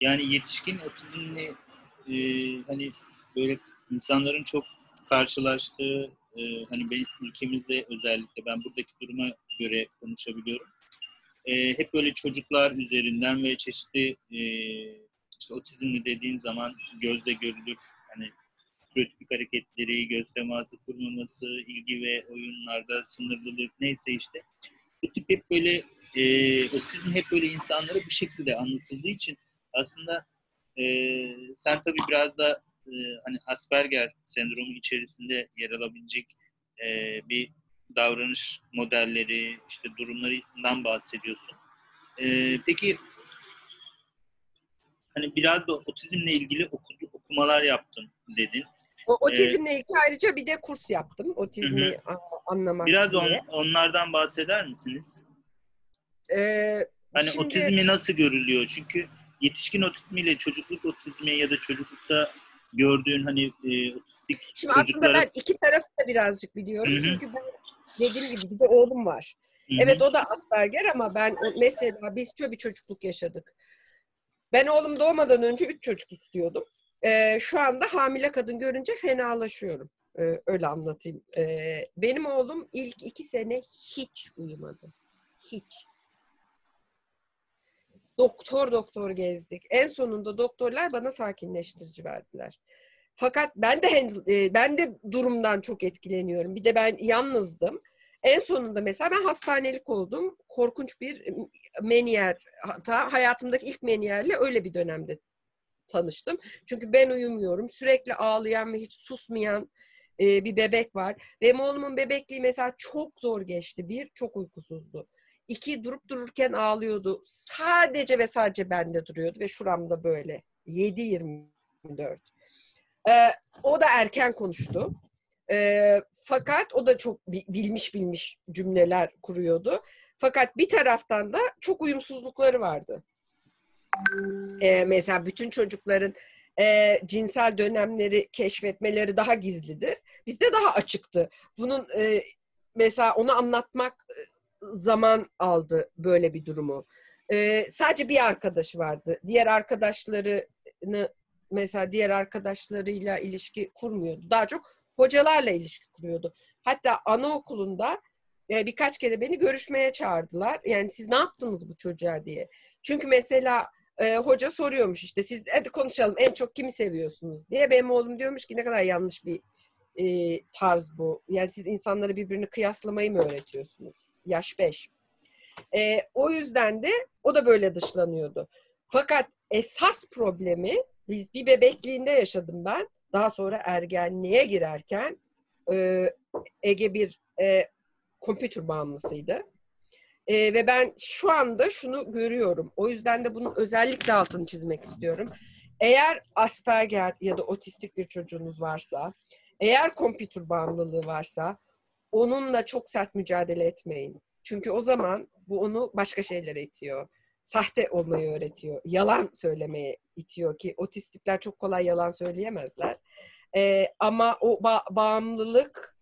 Yani yetişkin otizmli e, hani böyle insanların çok karşılaştığı e, hani benim ülkemizde özellikle ben buradaki duruma göre konuşabiliyorum. E, hep böyle çocuklar üzerinden ve çeşitli e, işte otizmli dediğin zaman gözle görülür hani stereotipik hareketleri, göz teması kurmaması, ilgi ve oyunlarda sınırlılık neyse işte. Bu tip hep böyle e, otizm hep böyle insanlara bu şekilde anlatıldığı için aslında e, sen tabii biraz da e, hani Asperger sendromu içerisinde yer alabilecek e, bir davranış modelleri, işte durumlarından bahsediyorsun. E, peki hani biraz da otizmle ilgili okudu, okumalar yaptın dedin. O, otizmle ee, ilgili ayrıca bir de kurs yaptım. Otizmi hı. anlamak Biraz diye. On, onlardan bahseder misiniz? Ee, hani şimdi, otizmi nasıl görülüyor? Çünkü yetişkin otizmiyle çocukluk otizmi ya da çocuklukta gördüğün hani e, otistik Şimdi çocuklara... aslında ben iki tarafı da birazcık biliyorum. Hı-hı. Çünkü ben dediğim gibi bir de oğlum var. Hı-hı. Evet o da Asperger ama ben mesela biz şöyle bir çocukluk yaşadık. Ben oğlum doğmadan önce üç çocuk istiyordum. Ee, şu anda hamile kadın görünce fenalaşıyorum. Ee, öyle anlatayım. Ee, benim oğlum ilk iki sene hiç uyumadı. Hiç. Doktor doktor gezdik. En sonunda doktorlar bana sakinleştirici verdiler. Fakat ben de e, ben de durumdan çok etkileniyorum. Bir de ben yalnızdım. En sonunda mesela ben hastanelik oldum. Korkunç bir meniyer, hatta hayatımdaki ilk meniyerle öyle bir dönemde tanıştım. Çünkü ben uyumuyorum. Sürekli ağlayan ve hiç susmayan e, bir bebek var. Benim oğlumun bebekliği mesela çok zor geçti. Bir, çok uykusuzdu. İki, durup dururken ağlıyordu. Sadece ve sadece bende duruyordu ve şuramda böyle. 7-24. Ee, o da erken konuştu. Ee, fakat o da çok bilmiş bilmiş cümleler kuruyordu. Fakat bir taraftan da çok uyumsuzlukları vardı. Ee, mesela bütün çocukların e, cinsel dönemleri keşfetmeleri daha gizlidir. Bizde daha açıktı. Bunun e, mesela onu anlatmak zaman aldı böyle bir durumu. E, sadece bir arkadaşı vardı. Diğer arkadaşlarını mesela diğer arkadaşlarıyla ilişki kurmuyordu. Daha çok hocalarla ilişki kuruyordu. Hatta anaokulunda e, birkaç kere beni görüşmeye çağırdılar. Yani siz ne yaptınız bu çocuğa diye. Çünkü mesela e, hoca soruyormuş işte siz hadi konuşalım en çok kimi seviyorsunuz diye. Benim oğlum diyormuş ki ne kadar yanlış bir e, tarz bu. Yani siz insanları birbirini kıyaslamayı mı öğretiyorsunuz? Yaş 5. E, o yüzden de o da böyle dışlanıyordu. Fakat esas problemi biz bir bebekliğinde yaşadım ben. Daha sonra ergenliğe girerken e, Ege bir e, kompütür bağımlısıydı. E, ve ben şu anda şunu görüyorum. O yüzden de bunun özellikle altını çizmek istiyorum. Eğer Asperger ya da otistik bir çocuğunuz varsa, eğer kompütür bağımlılığı varsa onunla çok sert mücadele etmeyin. Çünkü o zaman bu onu başka şeylere itiyor. Sahte olmayı öğretiyor. Yalan söylemeye itiyor ki otistikler çok kolay yalan söyleyemezler. Ee, ama o ba- bağımlılık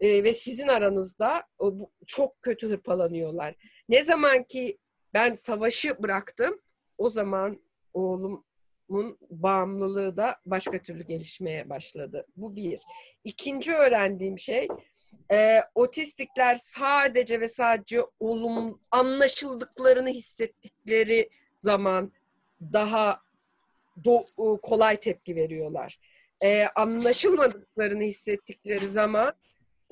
e, ve sizin aranızda o, bu, çok kötü hırpalanıyorlar. Ne zaman ki ben savaşı bıraktım o zaman oğlumun bağımlılığı da başka türlü gelişmeye başladı. Bu bir. İkinci öğrendiğim şey e, otistikler sadece ve sadece olum anlaşıldıklarını hissettikleri zaman daha do, kolay tepki veriyorlar. E, anlaşılmadıklarını hissettikleri zaman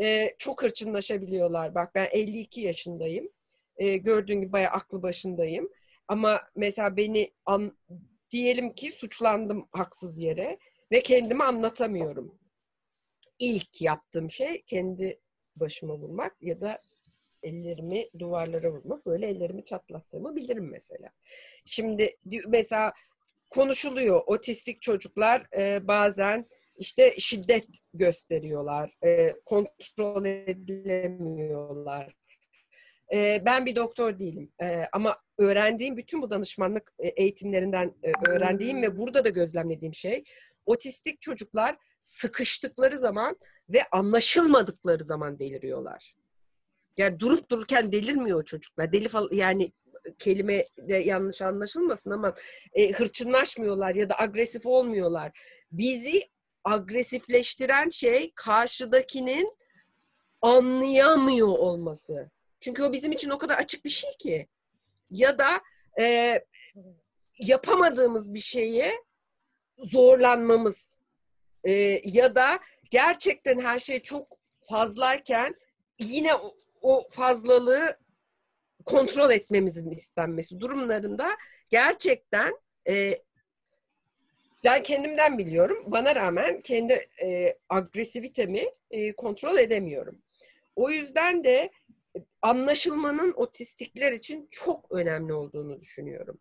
e, çok hırçınlaşabiliyorlar. Bak ben 52 yaşındayım. E, gördüğün gibi bayağı aklı başındayım. Ama mesela beni an, diyelim ki suçlandım haksız yere ve kendimi anlatamıyorum. İlk yaptığım şey kendi başıma vurmak ya da ellerimi duvarlara vurmak. Böyle ellerimi çatlattığımı bilirim mesela. Şimdi mesela konuşuluyor. Otistik çocuklar e, bazen işte şiddet gösteriyorlar. E, kontrol edilemiyorlar. E, ben bir doktor değilim. E, ama öğrendiğim bütün bu danışmanlık e, eğitimlerinden e, öğrendiğim ve burada da gözlemlediğim şey otistik çocuklar sıkıştıkları zaman ve anlaşılmadıkları zaman deliriyorlar. Yani durup dururken delirmiyor çocuklar. Deli falan yani kelime de yanlış anlaşılmasın ama e, hırçınlaşmıyorlar ya da agresif olmuyorlar. Bizi agresifleştiren şey karşıdakinin anlayamıyor olması. Çünkü o bizim için o kadar açık bir şey ki. Ya da e, yapamadığımız bir şeye zorlanmamız. E, ya da gerçekten her şey çok fazlayken yine o, o fazlalığı kontrol etmemizin istenmesi durumlarında gerçekten e, ben kendimden biliyorum. Bana rağmen kendi e, agresivitemi e, kontrol edemiyorum. O yüzden de anlaşılmanın otistikler için çok önemli olduğunu düşünüyorum.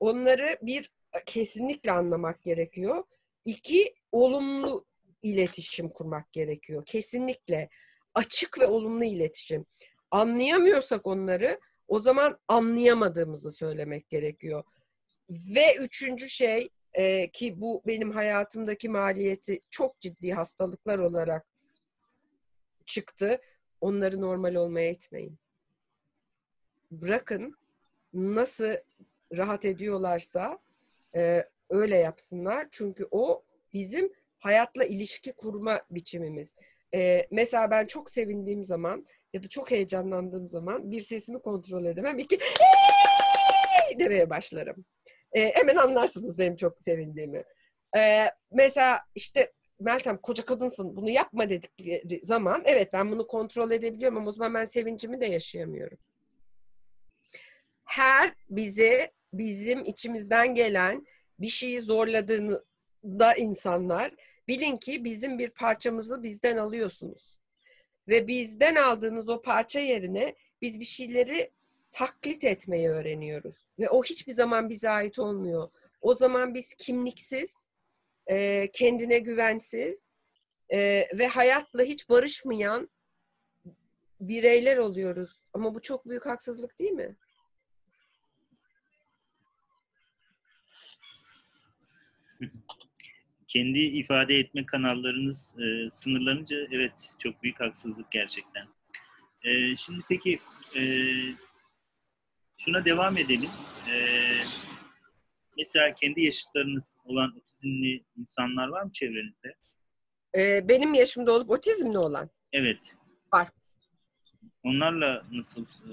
Onları bir kesinlikle anlamak gerekiyor. İki olumlu iletişim kurmak gerekiyor. Kesinlikle açık ve olumlu iletişim. Anlayamıyorsak onları o zaman anlayamadığımızı söylemek gerekiyor. Ve üçüncü şey e, ki bu benim hayatımdaki maliyeti çok ciddi hastalıklar olarak çıktı. Onları normal olmaya itmeyin. Bırakın nasıl rahat ediyorlarsa e, öyle yapsınlar. Çünkü o bizim hayatla ilişki kurma biçimimiz. E, mesela ben çok sevindiğim zaman ya da çok heyecanlandığım zaman bir sesimi kontrol edemem. İki demeye başlarım. E, hemen anlarsınız benim çok sevindiğimi. E, mesela işte Meltem koca kadınsın bunu yapma dedikleri zaman evet ben bunu kontrol edebiliyorum ama o zaman ben sevincimi de yaşayamıyorum. Her bize bizim içimizden gelen bir şeyi zorladığında insanlar bilin ki bizim bir parçamızı bizden alıyorsunuz. Ve bizden aldığınız o parça yerine biz bir şeyleri taklit etmeyi öğreniyoruz. Ve o hiçbir zaman bize ait olmuyor. O zaman biz kimliksiz, e, kendine güvensiz e, ve hayatla hiç barışmayan bireyler oluyoruz. Ama bu çok büyük haksızlık değil mi? Kendi ifade etme kanallarınız e, sınırlanınca evet çok büyük haksızlık gerçekten. E, şimdi peki e, şuna devam edelim. E, mesela kendi yaşıtlarınız olan otizmli insanlar var mı çevrenizde? Ee, benim yaşımda olup otizmli olan. Evet. Var. Onlarla nasıl e,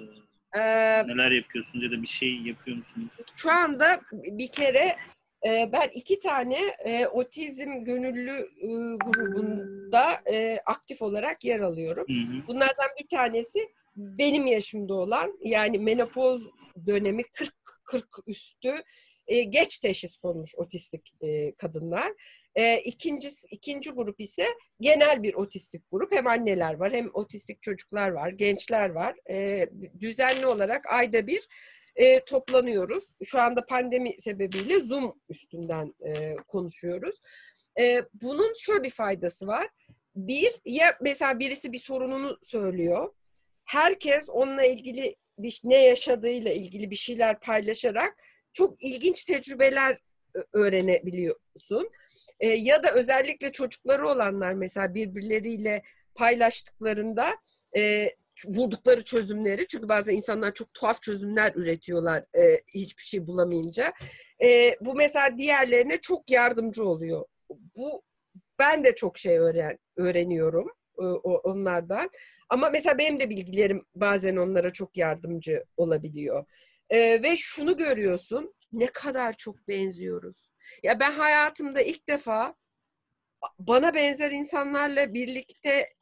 Ee, neler yapıyorsunuz ya da bir şey yapıyor musunuz? şu anda bir kere ben iki tane e, otizm gönüllü e, grubunda e, aktif olarak yer alıyorum. Hı hı. Bunlardan bir tanesi benim yaşımda olan yani menopoz dönemi 40 40 üstü e, geç teşhis konmuş otistik e, kadınlar. E, ikinci grup ise genel bir otistik grup. Hem anneler var hem otistik çocuklar var, gençler var. E, düzenli olarak ayda bir e, toplanıyoruz. Şu anda pandemi sebebiyle Zoom üstünden e, konuşuyoruz. E, bunun şöyle bir faydası var. Bir, ya mesela birisi bir sorununu söylüyor. Herkes onunla ilgili bir, ne yaşadığıyla ilgili bir şeyler paylaşarak çok ilginç tecrübeler öğrenebiliyorsun. E, ya da özellikle çocukları olanlar mesela birbirleriyle paylaştıklarında e, buldukları çözümleri çünkü bazen insanlar çok tuhaf çözümler üretiyorlar e, hiçbir şey bulamayınca. E, bu mesela diğerlerine çok yardımcı oluyor. Bu ben de çok şey öğren, öğreniyorum e, onlardan. Ama mesela benim de bilgilerim bazen onlara çok yardımcı olabiliyor. E, ve şunu görüyorsun, ne kadar çok benziyoruz. Ya ben hayatımda ilk defa bana benzer insanlarla birlikte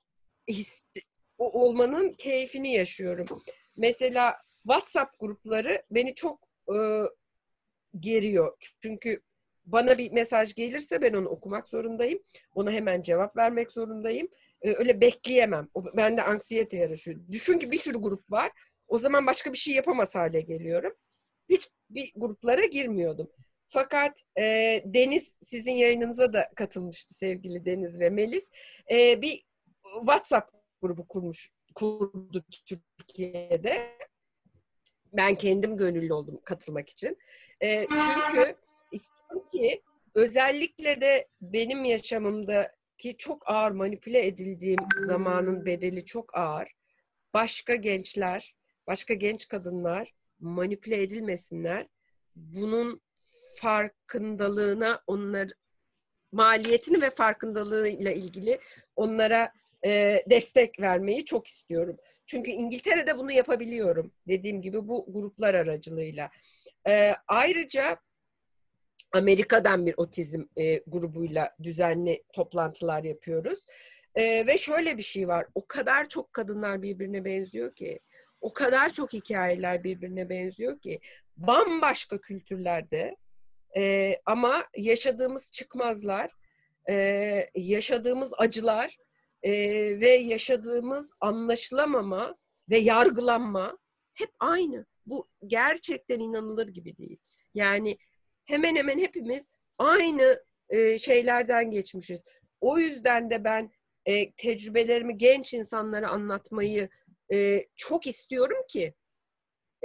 olmanın keyfini yaşıyorum. Mesela WhatsApp grupları beni çok e, geriyor. Çünkü bana bir mesaj gelirse ben onu okumak zorundayım. Ona hemen cevap vermek zorundayım. E, öyle bekleyemem. O, bende anksiyete yarışıyor. Düşün ki bir sürü grup var. O zaman başka bir şey yapamaz hale geliyorum. Hiç bir gruplara girmiyordum. Fakat e, Deniz sizin yayınınıza da katılmıştı sevgili Deniz ve Melis. E, bir WhatsApp grubu kurmuş kurdu Türkiye'de. Ben kendim gönüllü oldum katılmak için. E, çünkü istiyorum ki özellikle de benim yaşamımdaki çok ağır manipüle edildiğim zamanın bedeli çok ağır. Başka gençler, başka genç kadınlar manipüle edilmesinler. Bunun farkındalığına onlar maliyetini ve farkındalığıyla ilgili onlara e, destek vermeyi çok istiyorum. Çünkü İngiltere'de bunu yapabiliyorum. Dediğim gibi bu gruplar aracılığıyla. E, ayrıca Amerika'dan bir otizm e, grubuyla düzenli toplantılar yapıyoruz. E, ve şöyle bir şey var. O kadar çok kadınlar birbirine benziyor ki, o kadar çok hikayeler birbirine benziyor ki, bambaşka kültürlerde e, ama yaşadığımız çıkmazlar, e, yaşadığımız acılar e, ve yaşadığımız anlaşılamama ve yargılanma hep aynı. Bu gerçekten inanılır gibi değil. Yani hemen hemen hepimiz aynı e, şeylerden geçmişiz. O yüzden de ben e, tecrübelerimi genç insanlara anlatmayı e, çok istiyorum ki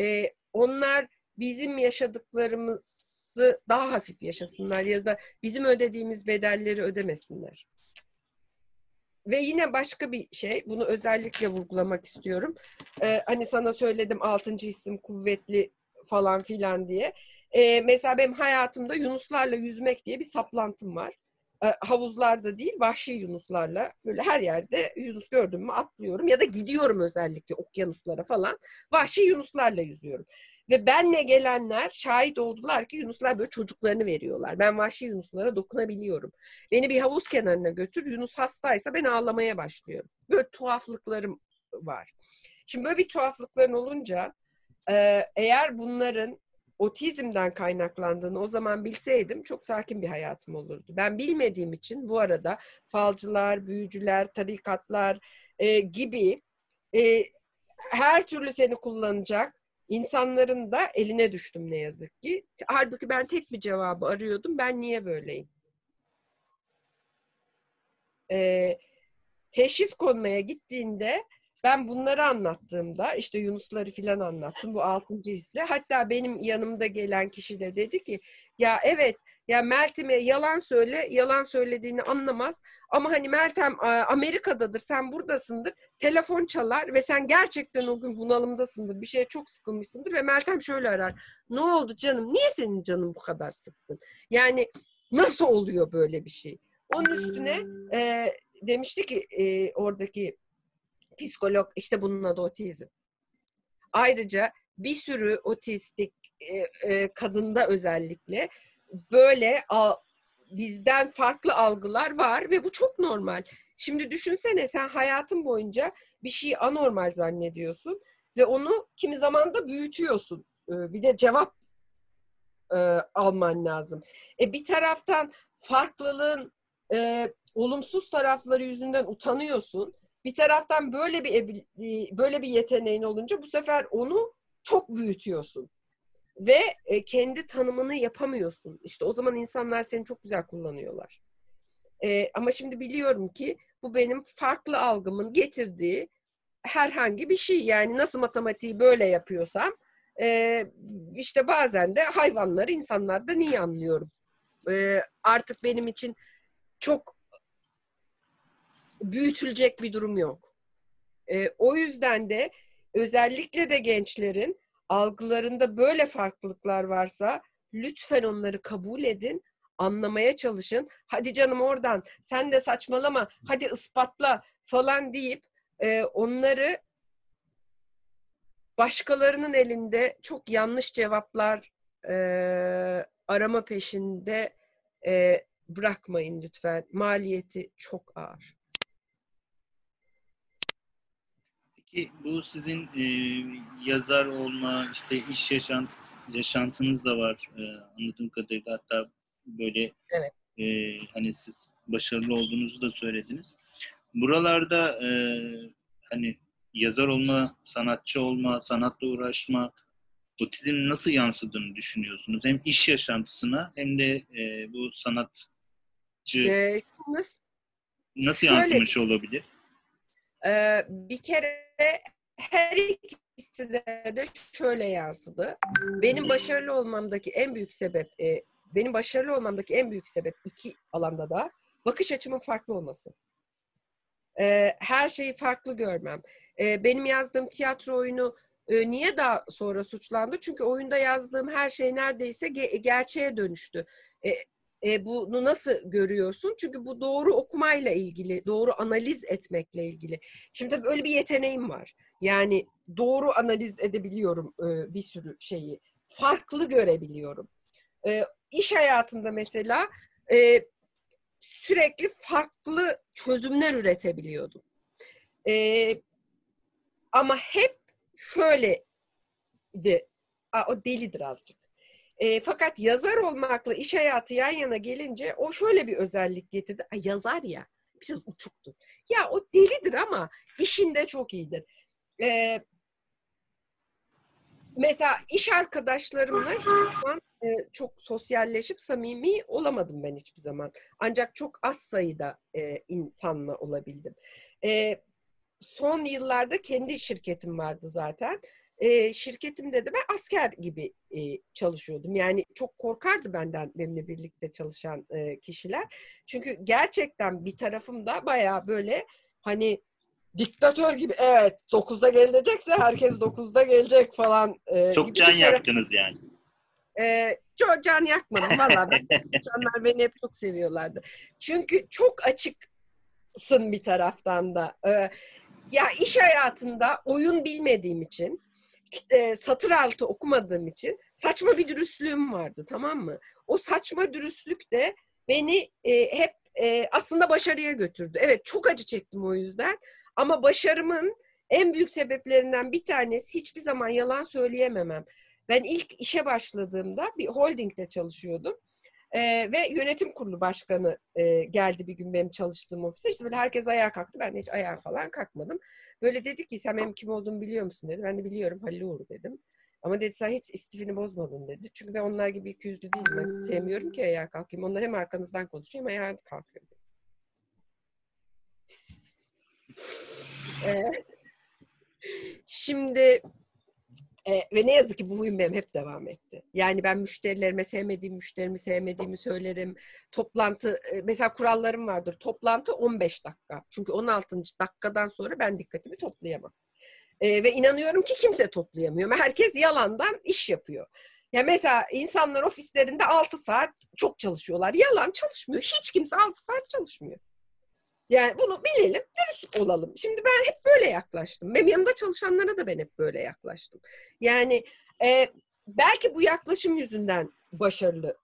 e, onlar bizim yaşadıklarımızı daha hafif yaşasınlar ya da bizim ödediğimiz bedelleri ödemesinler. Ve yine başka bir şey, bunu özellikle vurgulamak istiyorum. Ee, hani sana söyledim altıncı isim kuvvetli falan filan diye. Ee, mesela benim hayatımda yunuslarla yüzmek diye bir saplantım var. Ee, havuzlarda değil, vahşi yunuslarla böyle her yerde yunus gördüm mü atlıyorum ya da gidiyorum özellikle okyanuslara falan. Vahşi yunuslarla yüzüyorum. Ve benle gelenler şahit oldular ki Yunuslar böyle çocuklarını veriyorlar. Ben vahşi Yunuslara dokunabiliyorum. Beni bir havuz kenarına götür. Yunus hastaysa ben ağlamaya başlıyorum. Böyle tuhaflıklarım var. Şimdi böyle bir tuhaflıkların olunca eğer bunların otizmden kaynaklandığını o zaman bilseydim çok sakin bir hayatım olurdu. Ben bilmediğim için bu arada falcılar, büyücüler, tarikatlar e, gibi e, her türlü seni kullanacak insanların da eline düştüm ne yazık ki. Halbuki ben tek bir cevabı arıyordum. Ben niye böyleyim? Ee, teşhis konmaya gittiğinde ben bunları anlattığımda işte Yunusları filan anlattım bu altıncı hisle. Hatta benim yanımda gelen kişi de dedi ki ya evet ya Meltem'e yalan söyle yalan söylediğini anlamaz. Ama hani Meltem Amerika'dadır sen buradasındır. Telefon çalar ve sen gerçekten o gün bunalımdasındır. Bir şeye çok sıkılmışsındır. Ve Meltem şöyle arar ne oldu canım? Niye senin canın bu kadar sıkkın? Yani nasıl oluyor böyle bir şey? Onun üstüne e, demişti ki e, oradaki psikolog işte bunun adı otizm. Ayrıca bir sürü otistik e, e, kadında özellikle böyle a, bizden farklı algılar var ve bu çok normal. Şimdi düşünsene sen hayatın boyunca bir şeyi anormal zannediyorsun ve onu kimi zaman da büyütüyorsun. E, bir de cevap e, alman lazım. E, bir taraftan farklılığın e, olumsuz tarafları yüzünden utanıyorsun bir taraftan böyle bir böyle bir yeteneğin olunca bu sefer onu çok büyütüyorsun ve e, kendi tanımını yapamıyorsun. İşte o zaman insanlar seni çok güzel kullanıyorlar. E, ama şimdi biliyorum ki bu benim farklı algımın getirdiği herhangi bir şey. Yani nasıl matematiği böyle yapıyorsam e, işte bazen de hayvanları insanlardan iyi anlıyorum. Artık benim için çok büyütülecek bir durum yok. E, o yüzden de özellikle de gençlerin algılarında böyle farklılıklar varsa lütfen onları kabul edin, anlamaya çalışın. Hadi canım oradan sen de saçmalama, hadi ispatla falan deyip e, onları başkalarının elinde çok yanlış cevaplar e, arama peşinde e, bırakmayın lütfen. Maliyeti çok ağır. Peki bu sizin e, yazar olma, işte iş yaşantısı, yaşantınız da var e, anladığım kadarıyla. Hatta böyle evet. e, hani siz başarılı olduğunuzu da söylediniz. Buralarda e, hani yazar olma, sanatçı olma, sanatla uğraşma, otizm nasıl yansıdığını düşünüyorsunuz? Hem iş yaşantısına hem de e, bu sanatçı ee, nasıl, nasıl şöyle, yansımış olabilir? E, bir kere her ikisi de, şöyle yansıdı. Benim başarılı olmamdaki en büyük sebep, e, benim başarılı olmamdaki en büyük sebep iki alanda da bakış açımın farklı olması. E, her şeyi farklı görmem. E, benim yazdığım tiyatro oyunu E, niye daha sonra suçlandı? Çünkü oyunda yazdığım her şey neredeyse ge- gerçeğe dönüştü. E, e, bunu nasıl görüyorsun? Çünkü bu doğru okumayla ilgili, doğru analiz etmekle ilgili. Şimdi tabii öyle bir yeteneğim var. Yani doğru analiz edebiliyorum e, bir sürü şeyi. Farklı görebiliyorum. E, iş hayatında mesela e, sürekli farklı çözümler üretebiliyordum. E, ama hep şöyle de, o delidir azıcık. E, fakat yazar olmakla iş hayatı yan yana gelince o şöyle bir özellik getirdi. Ay, yazar ya biraz uçuktur. Ya o delidir ama işinde çok iyidir. E, mesela iş arkadaşlarımla hiçbir zaman e, çok sosyalleşip samimi olamadım ben hiçbir zaman. Ancak çok az sayıda e, insanla olabildim. E, son yıllarda kendi şirketim vardı zaten. E, şirketimde de ben asker gibi e, çalışıyordum. Yani çok korkardı benden benimle birlikte çalışan e, kişiler. Çünkü gerçekten bir tarafım da baya böyle hani diktatör gibi evet 9'da gelecekse herkes 9'da gelecek falan. E, çok can taraf... yaktınız yani. E, çok can yakmadım valla. insanlar beni hep çok seviyorlardı. Çünkü çok açıksın bir taraftan da. E, ya iş hayatında oyun bilmediğim için e, satır altı okumadığım için saçma bir dürüstlüğüm vardı tamam mı? O saçma dürüstlük de beni e, hep e, aslında başarıya götürdü. Evet çok acı çektim o yüzden ama başarımın en büyük sebeplerinden bir tanesi hiçbir zaman yalan söyleyememem. Ben ilk işe başladığımda bir holdingde çalışıyordum. Ee, ve yönetim kurulu başkanı e, geldi bir gün benim çalıştığım ofise. İşte böyle herkes ayağa kalktı. Ben de hiç ayağa falan kalkmadım. Böyle dedi ki sen benim kim olduğumu biliyor musun dedi. Ben de biliyorum Halil Uğur dedim. Ama dedi sen hiç istifini bozmadın dedi. Çünkü ben onlar gibi iki yüzlü değilim. Ben sevmiyorum ki ayağa kalkayım. Onlar hem arkanızdan konuşuyor hem ayağa kalkıyor. ee, şimdi e, ve ne yazık ki bu huyum benim hep devam etti. Yani ben müşterilerime sevmediğim müşterimi sevmediğimi söylerim. Toplantı, e, mesela kurallarım vardır. Toplantı 15 dakika. Çünkü 16. dakikadan sonra ben dikkatimi toplayamam. E, ve inanıyorum ki kimse toplayamıyor. Herkes yalandan iş yapıyor. Ya mesela insanlar ofislerinde 6 saat çok çalışıyorlar. Yalan çalışmıyor. Hiç kimse 6 saat çalışmıyor. Yani bunu bilelim, dürüst olalım. Şimdi ben hep böyle yaklaştım. Benim yanımda çalışanlara da ben hep böyle yaklaştım. Yani e, belki bu yaklaşım yüzünden başarılı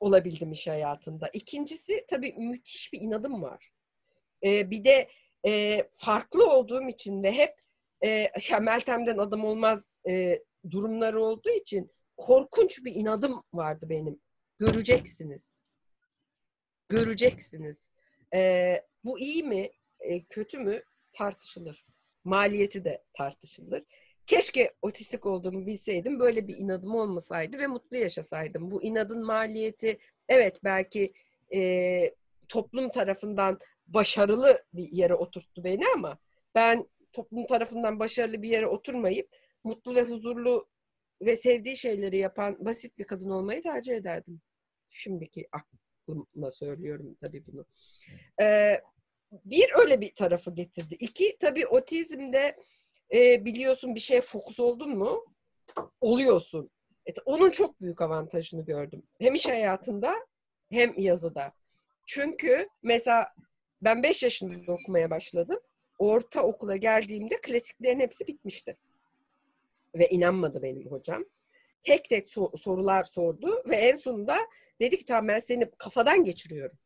olabildim iş hayatında. İkincisi tabii müthiş bir inadım var. E, bir de e, farklı olduğum için de hep e, Meltem'den adam olmaz e, durumları olduğu için korkunç bir inadım vardı benim. Göreceksiniz. Göreceksiniz. E, bu iyi mi, e, kötü mü tartışılır. Maliyeti de tartışılır. Keşke otistik olduğumu bilseydim, böyle bir inadım olmasaydı ve mutlu yaşasaydım. Bu inadın maliyeti, evet belki e, toplum tarafından başarılı bir yere oturttu beni ama ben toplum tarafından başarılı bir yere oturmayıp mutlu ve huzurlu ve sevdiği şeyleri yapan basit bir kadın olmayı tercih ederdim. Şimdiki aklımla söylüyorum tabii bunu. Ee, bir öyle bir tarafı getirdi. İki tabii otizmde e, biliyorsun bir şeye fokus oldun mu oluyorsun. Evet, onun çok büyük avantajını gördüm. Hem iş hayatında hem yazıda. Çünkü mesela ben 5 yaşında okumaya başladım. Orta okula geldiğimde klasiklerin hepsi bitmişti. Ve inanmadı benim hocam. Tek tek so- sorular sordu ve en sonunda dedi ki tamam ben seni kafadan geçiriyorum.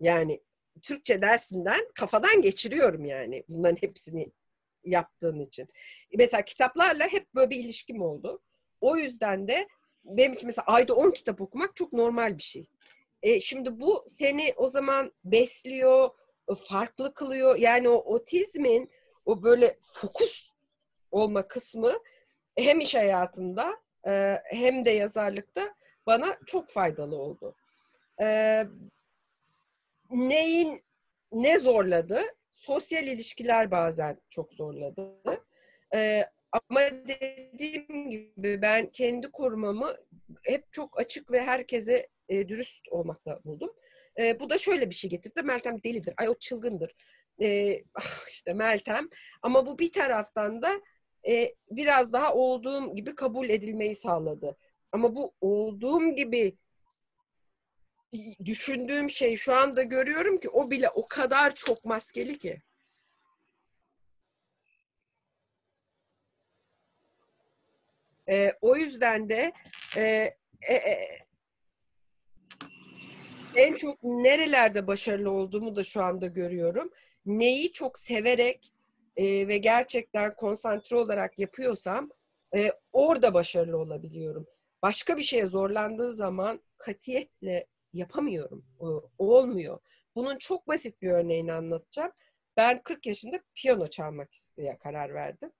Yani Türkçe dersinden kafadan geçiriyorum yani bunların hepsini yaptığın için. Mesela kitaplarla hep böyle bir ilişkim oldu. O yüzden de benim için mesela ayda 10 kitap okumak çok normal bir şey. E, şimdi bu seni o zaman besliyor, farklı kılıyor. Yani o otizmin o böyle fokus olma kısmı hem iş hayatında e, hem de yazarlıkta bana çok faydalı oldu. Neyin ne zorladı? Sosyal ilişkiler bazen çok zorladı. Ee, ama dediğim gibi ben kendi korumamı hep çok açık ve herkese e, dürüst olmakla buldum. E, bu da şöyle bir şey getirdi. Meltem delidir. Ay o çılgındır. E, işte Meltem. Ama bu bir taraftan da e, biraz daha olduğum gibi kabul edilmeyi sağladı. Ama bu olduğum gibi düşündüğüm şey şu anda görüyorum ki o bile o kadar çok maskeli ki. E, o yüzden de e, e, e, en çok nerelerde başarılı olduğumu da şu anda görüyorum. Neyi çok severek e, ve gerçekten konsantre olarak yapıyorsam e, orada başarılı olabiliyorum. Başka bir şeye zorlandığı zaman katiyetle yapamıyorum. Olmuyor. Bunun çok basit bir örneğini anlatacağım. Ben 40 yaşında piyano çalmak isteye karar verdim.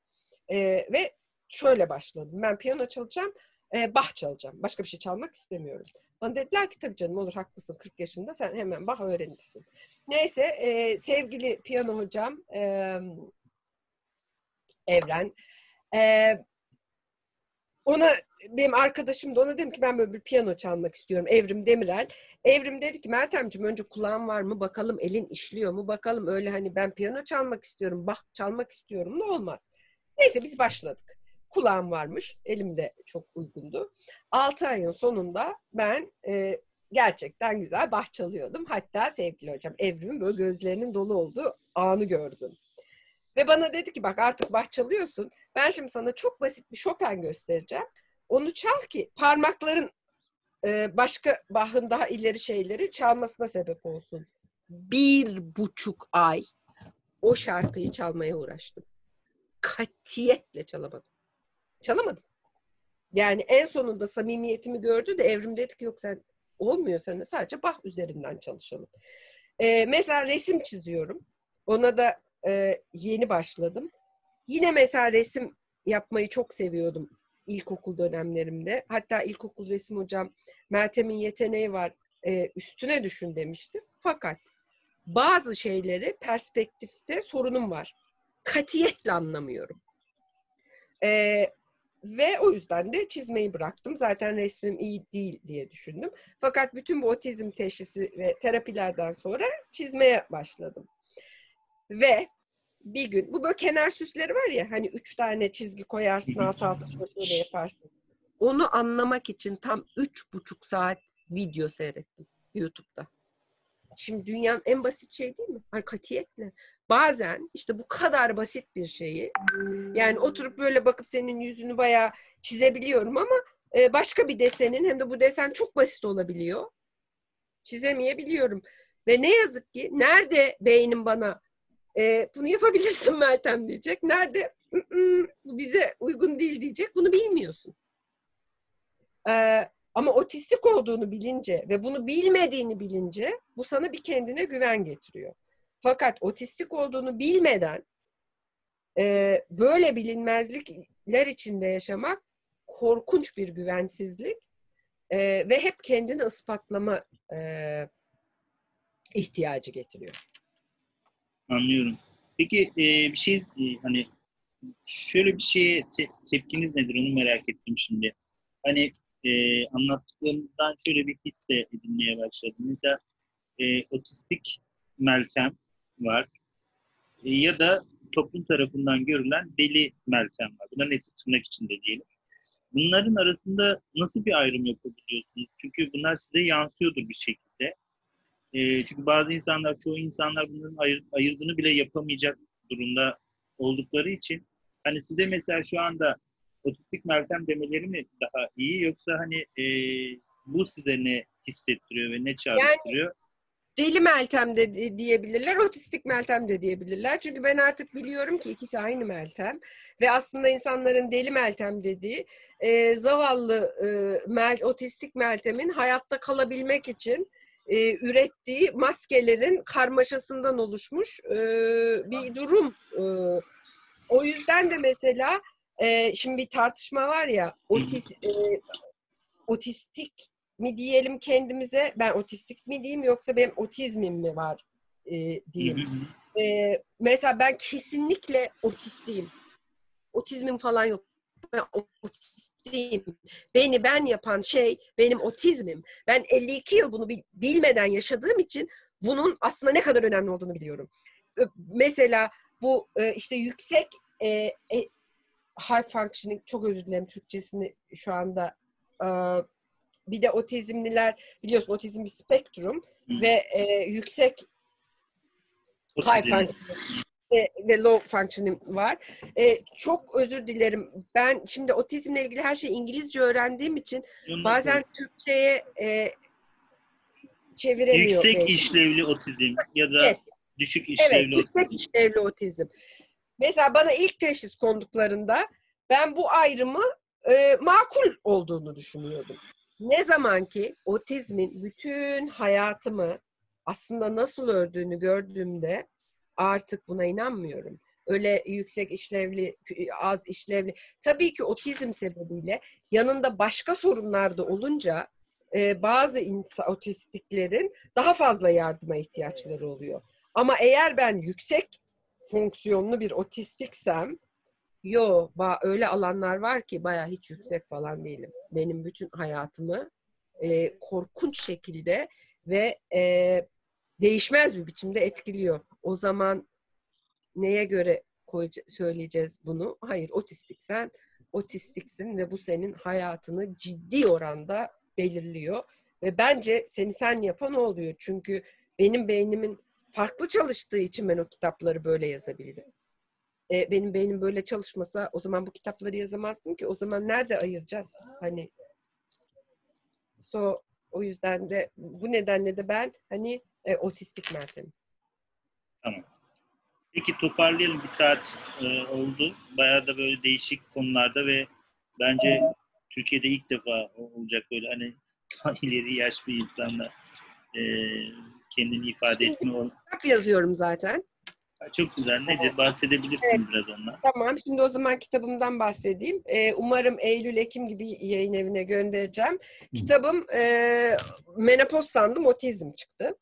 E, ve şöyle başladım. Ben piyano çalacağım, e, Bach çalacağım. Başka bir şey çalmak istemiyorum. Bana dediler ki tabii canım olur haklısın 40 yaşında sen hemen Bach öğrenirsin. Neyse e, sevgili piyano hocam e, Evren e, ona benim arkadaşım da ona dedim ki ben böyle bir piyano çalmak istiyorum. Evrim Demirel. Evrim dedi ki Meltemciğim önce kulağın var mı bakalım elin işliyor mu bakalım öyle hani ben piyano çalmak istiyorum bah çalmak istiyorum ne olmaz. Neyse biz başladık. Kulağım varmış elimde çok uygundu. 6 ayın sonunda ben e, gerçekten güzel bah çalıyordum. Hatta sevgili hocam Evrim'in böyle gözlerinin dolu olduğu anı gördüm. Ve bana dedi ki bak artık bah çalıyorsun. Ben şimdi sana çok basit bir Chopin göstereceğim. Onu çal ki parmakların e, başka Bach'ın daha ileri şeyleri çalmasına sebep olsun. Bir buçuk ay o şarkıyı çalmaya uğraştım. Katiyetle çalamadım. Çalamadım. Yani en sonunda samimiyetimi gördü de Evrim dedi ki yok sen olmuyor sen de sadece Bach üzerinden çalışalım. Ee, mesela resim çiziyorum. Ona da e, yeni başladım. Yine mesela resim yapmayı çok seviyordum ilkokul dönemlerimde. Hatta ilkokul resim hocam Meltem'in yeteneği var e, üstüne düşün demişti. Fakat bazı şeyleri perspektifte sorunum var. Katiyetle anlamıyorum. E, ve o yüzden de çizmeyi bıraktım. Zaten resmim iyi değil diye düşündüm. Fakat bütün bu otizm teşhisi ve terapilerden sonra çizmeye başladım. Ve bir gün bu böyle kenar süsleri var ya hani üç tane çizgi koyarsın alt alta şöyle yaparsın. Onu anlamak için tam üç buçuk saat video seyrettim YouTube'da. Şimdi dünyanın en basit şey değil mi? Ay katiyetle. Bazen işte bu kadar basit bir şeyi yani oturup böyle bakıp senin yüzünü bayağı çizebiliyorum ama e, başka bir desenin hem de bu desen çok basit olabiliyor. Çizemeyebiliyorum. Ve ne yazık ki nerede beynim bana e, bunu yapabilirsin Meltem diyecek. Nerede bu bize uygun değil diyecek. Bunu bilmiyorsun. E, ama otistik olduğunu bilince ve bunu bilmediğini bilince bu sana bir kendine güven getiriyor. Fakat otistik olduğunu bilmeden e, böyle bilinmezlikler içinde yaşamak korkunç bir güvensizlik e, ve hep kendini ispatlama e, ihtiyacı getiriyor. Anlıyorum. Peki e, bir şey e, hani şöyle bir şeye te- tepkiniz nedir onu merak ettim şimdi. Hani e, anlattıklarınızdan şöyle bir hisse edinmeye başladım. Mesela e, otistik Meltem var. E, ya da toplum tarafından görülen deli Meltem var. Bunların hepsi tırnak içinde diyelim. Bunların arasında nasıl bir ayrım yapabiliyorsunuz? Çünkü bunlar size yansıyordur bir şekilde. E, çünkü bazı insanlar, çoğu insanlar bunların ayır, ayırdığını bile yapamayacak durumda oldukları için hani size mesela şu anda otistik Meltem demeleri mi daha iyi yoksa hani e, bu size ne hissettiriyor ve ne çağrıştırıyor? Yani, deli Meltem de diyebilirler, otistik Meltem de diyebilirler. Çünkü ben artık biliyorum ki ikisi aynı Meltem. Ve aslında insanların deli Meltem dediği e, zavallı e, mel, otistik Meltem'in hayatta kalabilmek için e, ürettiği maskelerin karmaşasından oluşmuş e, bir durum. E, o yüzden de mesela e, şimdi bir tartışma var ya otis, e, otistik mi diyelim kendimize ben otistik mi diyeyim yoksa benim otizmim mi var e, diyeyim. E, mesela ben kesinlikle otistiyim. Otizmim falan yok. Ben otistiyim. Beni ben yapan şey benim otizmim. Ben 52 yıl bunu bilmeden yaşadığım için bunun aslında ne kadar önemli olduğunu biliyorum. Mesela bu işte yüksek e, e, high functioning çok özür dilerim Türkçesini şu anda e, bir de otizmliler biliyorsun otizm bir spektrum Hı. ve e, yüksek high functioning ve, ve low functioning var. E, çok özür dilerim. Ben şimdi otizmle ilgili her şeyi İngilizce öğrendiğim için Ondan bazen Türkçe'ye e, çeviremiyor. yüksek belki. işlevli otizm ya da Yes. düşük Evet, işlevli yüksek otizm. işlevli otizm. Mesela bana ilk teşhis konduklarında ben bu ayrımı e, makul olduğunu düşünüyordum. Ne zaman ki otizmin bütün hayatımı aslında nasıl ördüğünü gördüğümde artık buna inanmıyorum. Öyle yüksek işlevli, az işlevli. Tabii ki otizm sebebiyle yanında başka sorunlar da olunca e, bazı insan, otistiklerin daha fazla yardıma ihtiyaçları oluyor. Ama eğer ben yüksek fonksiyonlu bir otistiksem yo ba öyle alanlar var ki baya hiç yüksek falan değilim. Benim bütün hayatımı e, korkunç şekilde ve e, değişmez bir biçimde etkiliyor. O zaman neye göre söyleyeceğiz bunu? Hayır otistiksen otistiksin ve bu senin hayatını ciddi oranda belirliyor. Ve bence seni sen yapan o oluyor. Çünkü benim beynimin farklı çalıştığı için ben o kitapları böyle yazabildim. E, benim beynim böyle çalışmasa o zaman bu kitapları yazamazdım ki. O zaman nerede ayıracağız? Hani so o yüzden de bu nedenle de ben hani e, otistik Meltem'im. Tamam. Peki toparlayalım. Bir saat e, oldu. Bayağı da böyle değişik konularda ve bence Türkiye'de ilk defa olacak böyle hani daha ileri yaş bir insanla e, kendini ifade etme ol- Kitap yazıyorum zaten. Çok güzel. Nedir? Bahsedebilirsin biraz ondan. Tamam, şimdi o zaman kitabımdan bahsedeyim. Ee, umarım Eylül-Ekim gibi yayın evine göndereceğim. Kitabım e, menopoz sandım, otizm çıktı.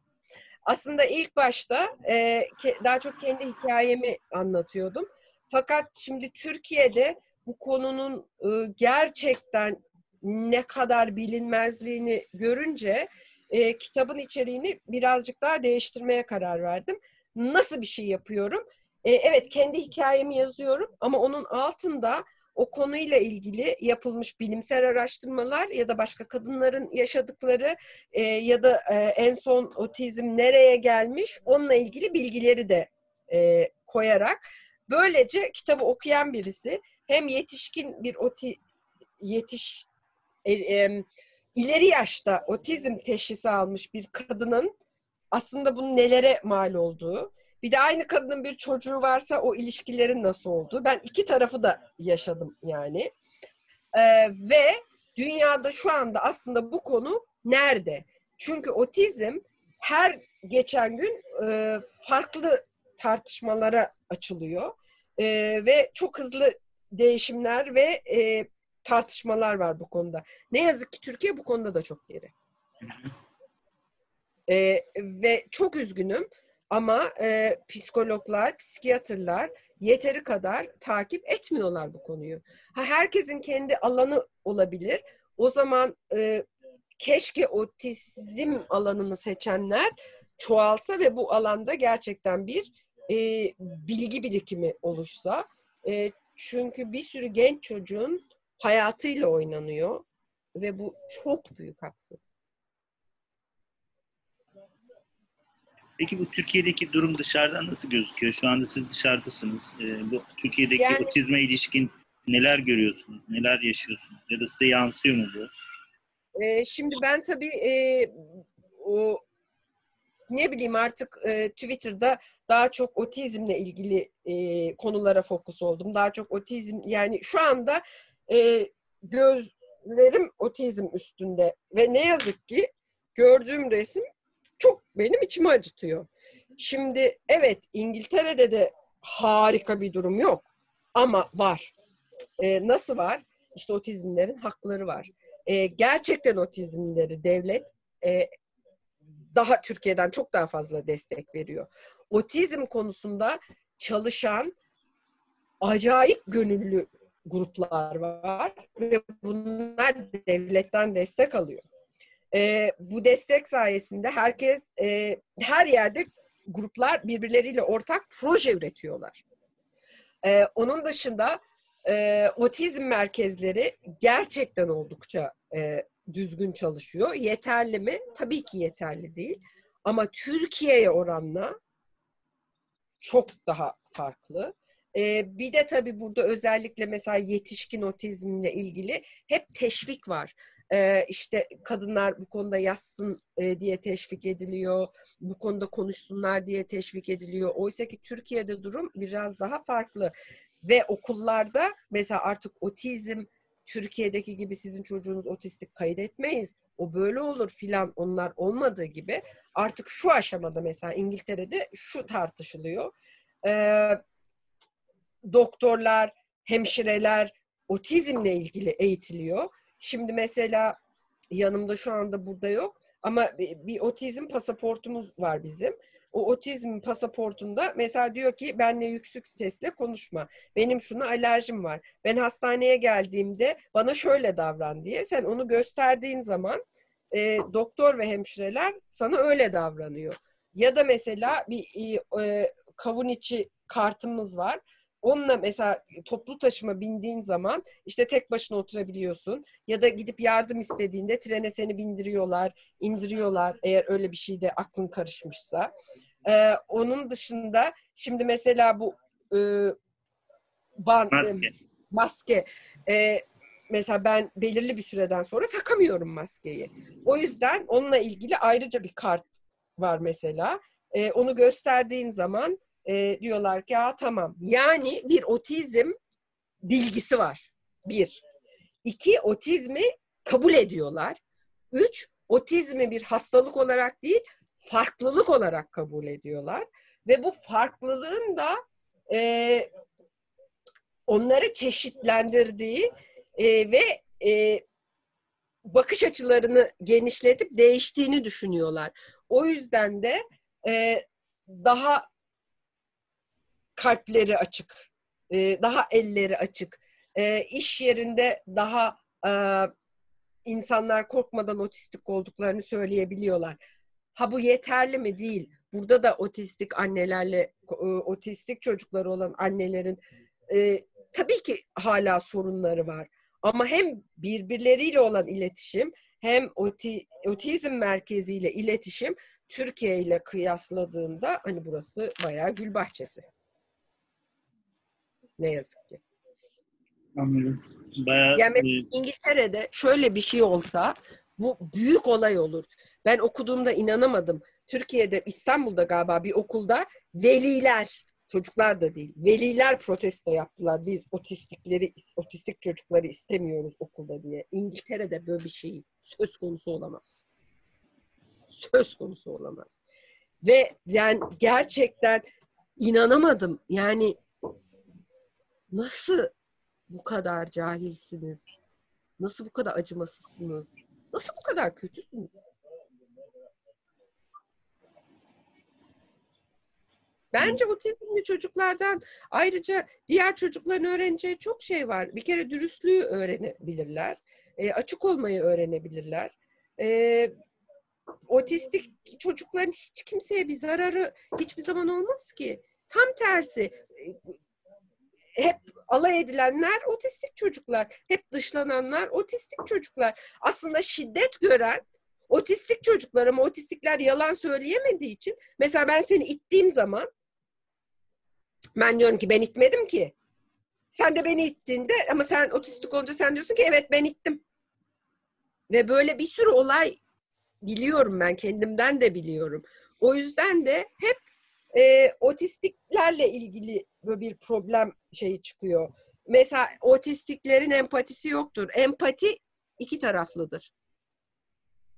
Aslında ilk başta e, daha çok kendi hikayemi anlatıyordum. Fakat şimdi Türkiye'de bu konunun e, gerçekten ne kadar bilinmezliğini görünce e, kitabın içeriğini birazcık daha değiştirmeye karar verdim. Nasıl bir şey yapıyorum? E, evet kendi hikayemi yazıyorum ama onun altında o konuyla ilgili yapılmış bilimsel araştırmalar ya da başka kadınların yaşadıkları e, ya da e, en son otizm nereye gelmiş onunla ilgili bilgileri de e, koyarak böylece kitabı okuyan birisi hem yetişkin bir oti yetiş e, e, ileri yaşta otizm teşhisi almış bir kadının aslında bunun nelere mal olduğu bir de aynı kadının bir çocuğu varsa o ilişkilerin nasıl olduğu. Ben iki tarafı da yaşadım yani. Ee, ve dünyada şu anda aslında bu konu nerede? Çünkü otizm her geçen gün e, farklı tartışmalara açılıyor. E, ve çok hızlı değişimler ve e, tartışmalar var bu konuda. Ne yazık ki Türkiye bu konuda da çok geri. E, ve çok üzgünüm. Ama e, psikologlar, psikiyatrlar yeteri kadar takip etmiyorlar bu konuyu. Ha, herkesin kendi alanı olabilir. O zaman e, keşke otizm alanını seçenler çoğalsa ve bu alanda gerçekten bir e, bilgi birikimi oluşsa. E, çünkü bir sürü genç çocuğun hayatıyla oynanıyor ve bu çok büyük haksızlık. Peki bu Türkiye'deki durum dışarıdan nasıl gözüküyor? Şu anda siz dışarıdasınız. Ee, bu Türkiye'deki Yani- otizme ilişkin neler görüyorsunuz? Neler yaşıyorsunuz? Ya da size yansıyor mu bu? Ee, şimdi ben tabii e, o ne bileyim artık e, Twitter'da daha çok otizmle ilgili e, konulara fokus oldum. Daha çok otizm yani şu anda e, gözlerim otizm üstünde ve ne yazık ki gördüğüm resim çok benim içimi acıtıyor. Şimdi evet İngiltere'de de harika bir durum yok ama var. E, nasıl var? İşte otizmlerin hakları var e, gerçekten otizmleri devlet e, daha Türkiye'den çok daha fazla destek veriyor. Otizm konusunda çalışan acayip gönüllü gruplar var ve bunlar devletten destek alıyor. E, bu destek sayesinde herkes e, her yerde gruplar birbirleriyle ortak proje üretiyorlar. E, onun dışında e, otizm merkezleri gerçekten oldukça e, düzgün çalışıyor. Yeterli mi? Tabii ki yeterli değil. Ama Türkiye'ye oranla çok daha farklı. Ee, bir de tabii burada özellikle mesela yetişkin otizmle ilgili hep teşvik var. Ee, işte kadınlar bu konuda yazsın e, diye teşvik ediliyor, bu konuda konuşsunlar diye teşvik ediliyor. Oysa ki Türkiye'de durum biraz daha farklı. Ve okullarda mesela artık otizm Türkiye'deki gibi sizin çocuğunuz otistik kaydetmeyiz. O böyle olur filan onlar olmadığı gibi artık şu aşamada mesela İngiltere'de şu tartışılıyor. Ee, doktorlar, hemşireler otizmle ilgili eğitiliyor. Şimdi mesela yanımda şu anda burada yok ama bir, otizm pasaportumuz var bizim. O otizm pasaportunda mesela diyor ki benle yüksek sesle konuşma. Benim şuna alerjim var. Ben hastaneye geldiğimde bana şöyle davran diye. Sen onu gösterdiğin zaman e, doktor ve hemşireler sana öyle davranıyor. Ya da mesela bir e, kavun içi kartımız var. Onunla mesela toplu taşıma bindiğin zaman işte tek başına oturabiliyorsun. Ya da gidip yardım istediğinde trene seni bindiriyorlar, indiriyorlar eğer öyle bir şeyde aklın karışmışsa. Ee, onun dışında şimdi mesela bu e, ban, Maske. E, maske. E, mesela ben belirli bir süreden sonra takamıyorum maskeyi. O yüzden onunla ilgili ayrıca bir kart var mesela. E, onu gösterdiğin zaman e, diyorlar ki ha tamam. Yani bir otizm bilgisi var. Bir. İki, otizmi kabul ediyorlar. Üç, otizmi bir hastalık olarak değil, farklılık olarak kabul ediyorlar. Ve bu farklılığın da e, onları çeşitlendirdiği e, ve e, bakış açılarını genişletip değiştiğini düşünüyorlar. O yüzden de e, daha kalpleri açık, e, daha elleri açık, e, iş yerinde daha e, insanlar korkmadan otistik olduklarını söyleyebiliyorlar. Ha bu yeterli mi? Değil. Burada da otistik annelerle, e, otistik çocukları olan annelerin e, tabii ki hala sorunları var. Ama hem birbirleriyle olan iletişim hem oti, otizm merkeziyle iletişim Türkiye ile kıyasladığında hani burası bayağı gül bahçesi. Ne yazık ki. Anladım. Bayağı Yani e, İngiltere'de şöyle bir şey olsa bu büyük olay olur. Ben okuduğumda inanamadım. Türkiye'de İstanbul'da galiba bir okulda veliler çocuklar da değil. Veliler protesto yaptılar. Biz otistikleri otistik çocukları istemiyoruz okulda diye. İngiltere'de böyle bir şey söz konusu olamaz. Söz konusu olamaz. Ve yani gerçekten inanamadım. Yani nasıl bu kadar cahilsiniz? Nasıl bu kadar acımasızsınız? Nasıl bu kadar kötüsünüz? Bence otizmli çocuklardan ayrıca diğer çocukların öğreneceği çok şey var. Bir kere dürüstlüğü öğrenebilirler. E, açık olmayı öğrenebilirler. E, otistik çocukların hiç kimseye bir zararı hiçbir zaman olmaz ki. Tam tersi. Hep alay edilenler otistik çocuklar. Hep dışlananlar otistik çocuklar. Aslında şiddet gören otistik çocuklar ama otistikler yalan söyleyemediği için mesela ben seni ittiğim zaman ben diyorum ki ben itmedim ki. Sen de beni ittiğinde ama sen otistik olunca sen diyorsun ki evet ben ittim. Ve böyle bir sürü olay biliyorum ben kendimden de biliyorum. O yüzden de hep e, otistiklerle ilgili böyle bir problem şeyi çıkıyor. Mesela otistiklerin empatisi yoktur. Empati iki taraflıdır.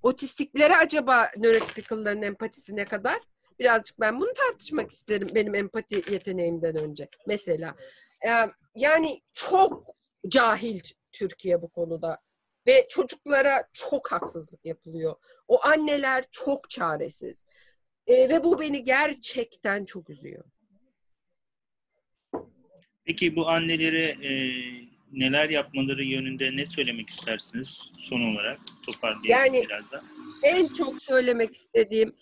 Otistiklere acaba nörotipikalların empatisi ne kadar? Birazcık ben bunu tartışmak isterim benim empati yeteneğimden önce. Mesela e, yani çok cahil Türkiye bu konuda ve çocuklara çok haksızlık yapılıyor. O anneler çok çaresiz. E, ve bu beni gerçekten çok üzüyor. Peki bu annelere e, neler yapmaları yönünde ne söylemek istersiniz son olarak toparlayalım Yani- biraz da. En çok söylemek istediğim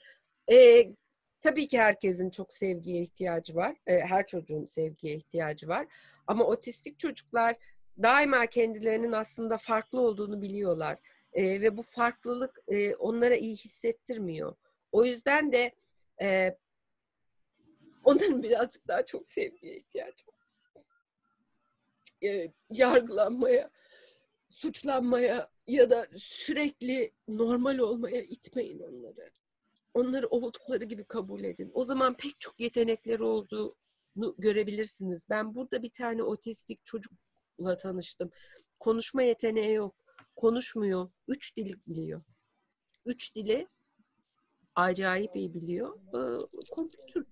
e, tabii ki herkesin çok sevgiye ihtiyacı var. E, her çocuğun sevgiye ihtiyacı var. Ama otistik çocuklar daima kendilerinin aslında farklı olduğunu biliyorlar. E, ve bu farklılık e, onlara iyi hissettirmiyor. O yüzden de e, onların birazcık daha çok sevgiye ihtiyacı var. E, yargılanmaya, suçlanmaya ya da sürekli normal olmaya itmeyin onları. Onları oldukları gibi kabul edin. O zaman pek çok yetenekleri olduğunu görebilirsiniz. Ben burada bir tane otistik çocukla tanıştım. Konuşma yeteneği yok. Konuşmuyor. Üç dil biliyor. Üç dili acayip iyi biliyor. Ee, kompütür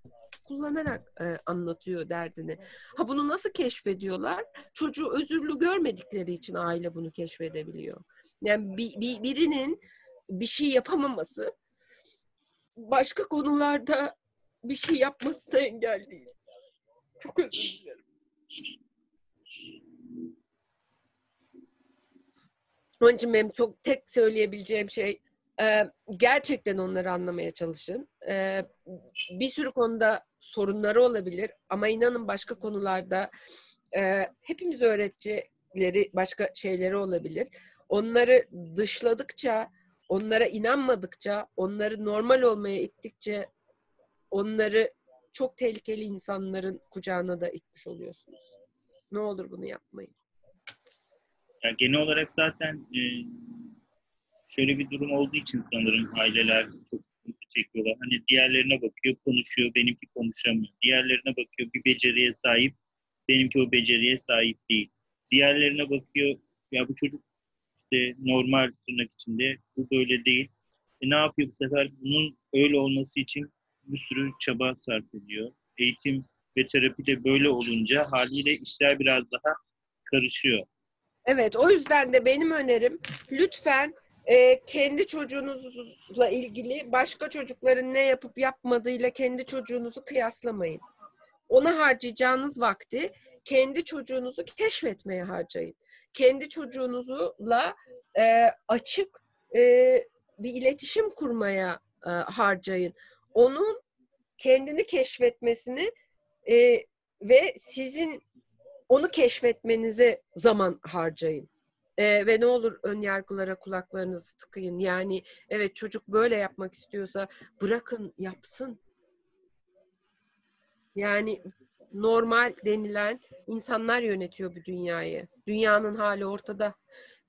kullanarak e, anlatıyor derdini. Ha bunu nasıl keşfediyorlar? Çocuğu özürlü görmedikleri için aile bunu keşfedebiliyor. Yani bir, bir, birinin bir şey yapamaması başka konularda bir şey yapmasına engel değil. Çok özür dilerim. Onun için benim çok tek söyleyebileceğim şey e, gerçekten onları anlamaya çalışın. E, bir sürü konuda sorunları olabilir ama inanın başka konularda e, hepimiz öğreticileri başka şeyleri olabilir. Onları dışladıkça, onlara inanmadıkça, onları normal olmaya ittikçe onları çok tehlikeli insanların kucağına da itmiş oluyorsunuz. Ne olur bunu yapmayın. Yani genel olarak zaten e, şöyle bir durum olduğu için sanırım aileler çok sıkıntı çekiyorlar. Hani diğerlerine bakıyor, konuşuyor, benimki konuşamıyor. Diğerlerine bakıyor, bir beceriye sahip, benimki o beceriye sahip değil. Diğerlerine bakıyor, ya bu çocuk işte normal tırnak içinde, bu böyle değil. E ne yapıyor bu sefer? Bunun öyle olması için bir sürü çaba sarf ediyor. Eğitim ve terapi de böyle olunca haliyle işler biraz daha karışıyor. Evet, o yüzden de benim önerim lütfen e, kendi çocuğunuzla ilgili başka çocukların ne yapıp yapmadığıyla kendi çocuğunuzu kıyaslamayın. Ona harcayacağınız vakti kendi çocuğunuzu keşfetmeye harcayın. Kendi çocuğunuzla e, açık e, bir iletişim kurmaya e, harcayın. Onun kendini keşfetmesini e, ve sizin onu keşfetmenize zaman harcayın. Ee, ve ne olur ön yargılara kulaklarınızı tıkayın. Yani evet çocuk böyle yapmak istiyorsa bırakın yapsın. Yani normal denilen insanlar yönetiyor bu dünyayı. Dünyanın hali ortada.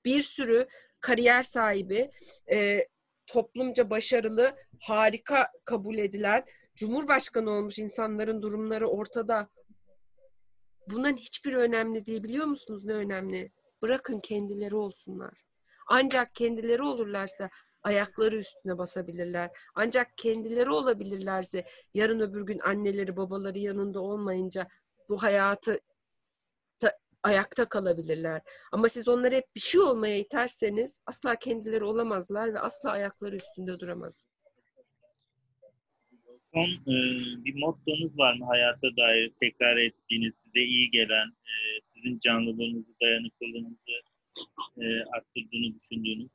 Bir sürü kariyer sahibi, e, toplumca başarılı, harika kabul edilen, cumhurbaşkanı olmuş insanların durumları ortada. Bunların hiçbir önemli değil. Biliyor musunuz ne önemli? Bırakın kendileri olsunlar. Ancak kendileri olurlarsa ayakları üstüne basabilirler. Ancak kendileri olabilirlerse yarın öbür gün anneleri babaları yanında olmayınca bu hayatı ta, ayakta kalabilirler. Ama siz onları hep bir şey olmaya iterseniz asla kendileri olamazlar ve asla ayakları üstünde duramazlar. Son e, bir mottonuz var mı hayata dair tekrar ettiğiniz, size iyi gelen, e, sizin canlılığınızı, dayanıklılığınızı e, arttırdığını düşündüğünüz?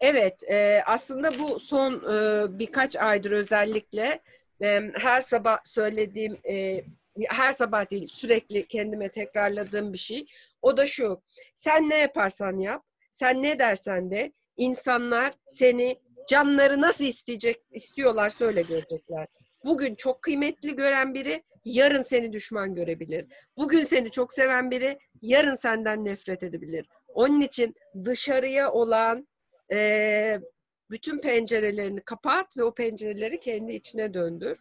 Evet, e, aslında bu son e, birkaç aydır özellikle e, her sabah söylediğim, e, her sabah değil sürekli kendime tekrarladığım bir şey. O da şu, sen ne yaparsan yap, sen ne dersen de insanlar seni canları nasıl isteyecek, istiyorlar söyle görecekler. Bugün çok kıymetli gören biri yarın seni düşman görebilir. Bugün seni çok seven biri yarın senden nefret edebilir. Onun için dışarıya olan e, bütün pencerelerini kapat ve o pencereleri kendi içine döndür.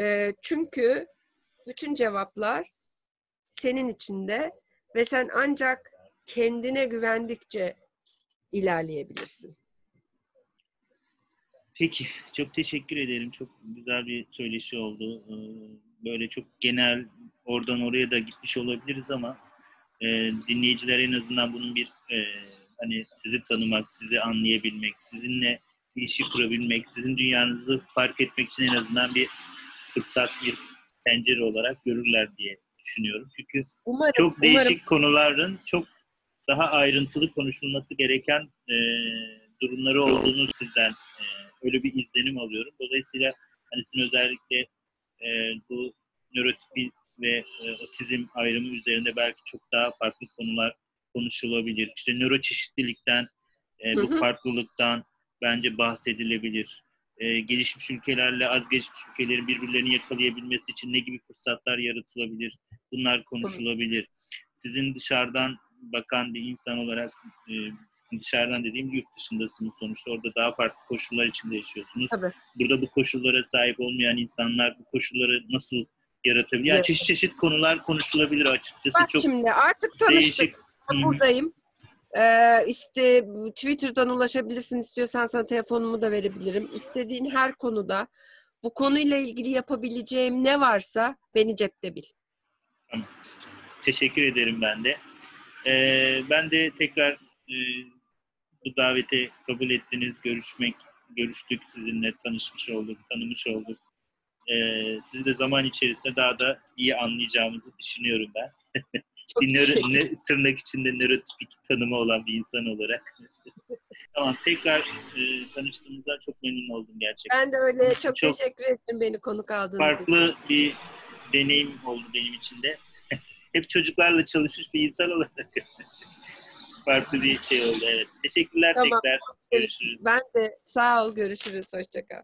E, çünkü bütün cevaplar senin içinde ve sen ancak kendine güvendikçe ilerleyebilirsin. Peki, çok teşekkür ederim. Çok güzel bir söyleşi oldu. Böyle çok genel, oradan oraya da gitmiş olabiliriz ama dinleyiciler en azından bunun bir hani sizi tanımak, sizi anlayabilmek, sizinle ilişki kurabilmek, sizin dünyanızı fark etmek için en azından bir fırsat, bir pencere olarak görürler diye düşünüyorum. Çünkü umarım, çok değişik umarım. konuların çok daha ayrıntılı konuşulması gereken e, durumları olduğunu sizden e, öyle bir izlenim alıyorum. Dolayısıyla hani sizin özellikle e, bu nörotipi ve e, otizm ayrımı üzerinde belki çok daha farklı konular konuşulabilir. İşte nöroçeşitlilikten, e, bu Hı hı. farklılıktan bence bahsedilebilir. E, gelişmiş ülkelerle az gelişmiş ülkelerin birbirlerini yakalayabilmesi için ne gibi fırsatlar yaratılabilir? Bunlar konuşulabilir. Sizin dışarıdan bakan bir insan olarak e, dışarıdan dediğim yurt dışındasınız sonuçta. Orada daha farklı koşullar içinde yaşıyorsunuz. Tabii. Burada bu koşullara sahip olmayan insanlar bu koşulları nasıl yaratabilir? Yani Evet. çeşit çeşit konular konuşulabilir açıkçası. Bak Çok şimdi artık tanıştık. değişik. Buradayım. Ee, işte Twitter'dan ulaşabilirsin. İstiyorsan sana telefonumu da verebilirim. İstediğin her konuda bu konuyla ilgili yapabileceğim ne varsa beni cepte bil. Teşekkür ederim ben de. Ee, ben de tekrar e, bu davete kabul ettiniz, görüşmek, görüştük sizinle, tanışmış olduk, tanımış olduk. Ee, sizi de zaman içerisinde daha da iyi anlayacağımızı düşünüyorum ben. Bir nöro, ne, tırnak içinde nörotipik tanımı olan bir insan olarak. tamam, tekrar e, tanıştığımızda çok memnun oldum gerçekten. Ben de öyle. Çok, Çok teşekkür ettim beni konuk aldığınız için. Farklı bir deneyim oldu benim için de. Hep çocuklarla çalışmış bir insan olarak. Farklı bir şey oldu evet. Teşekkürler Tamam, tekrar. Görüşürüz. Ben de sağ ol. Görüşürüz. Hoşça kal.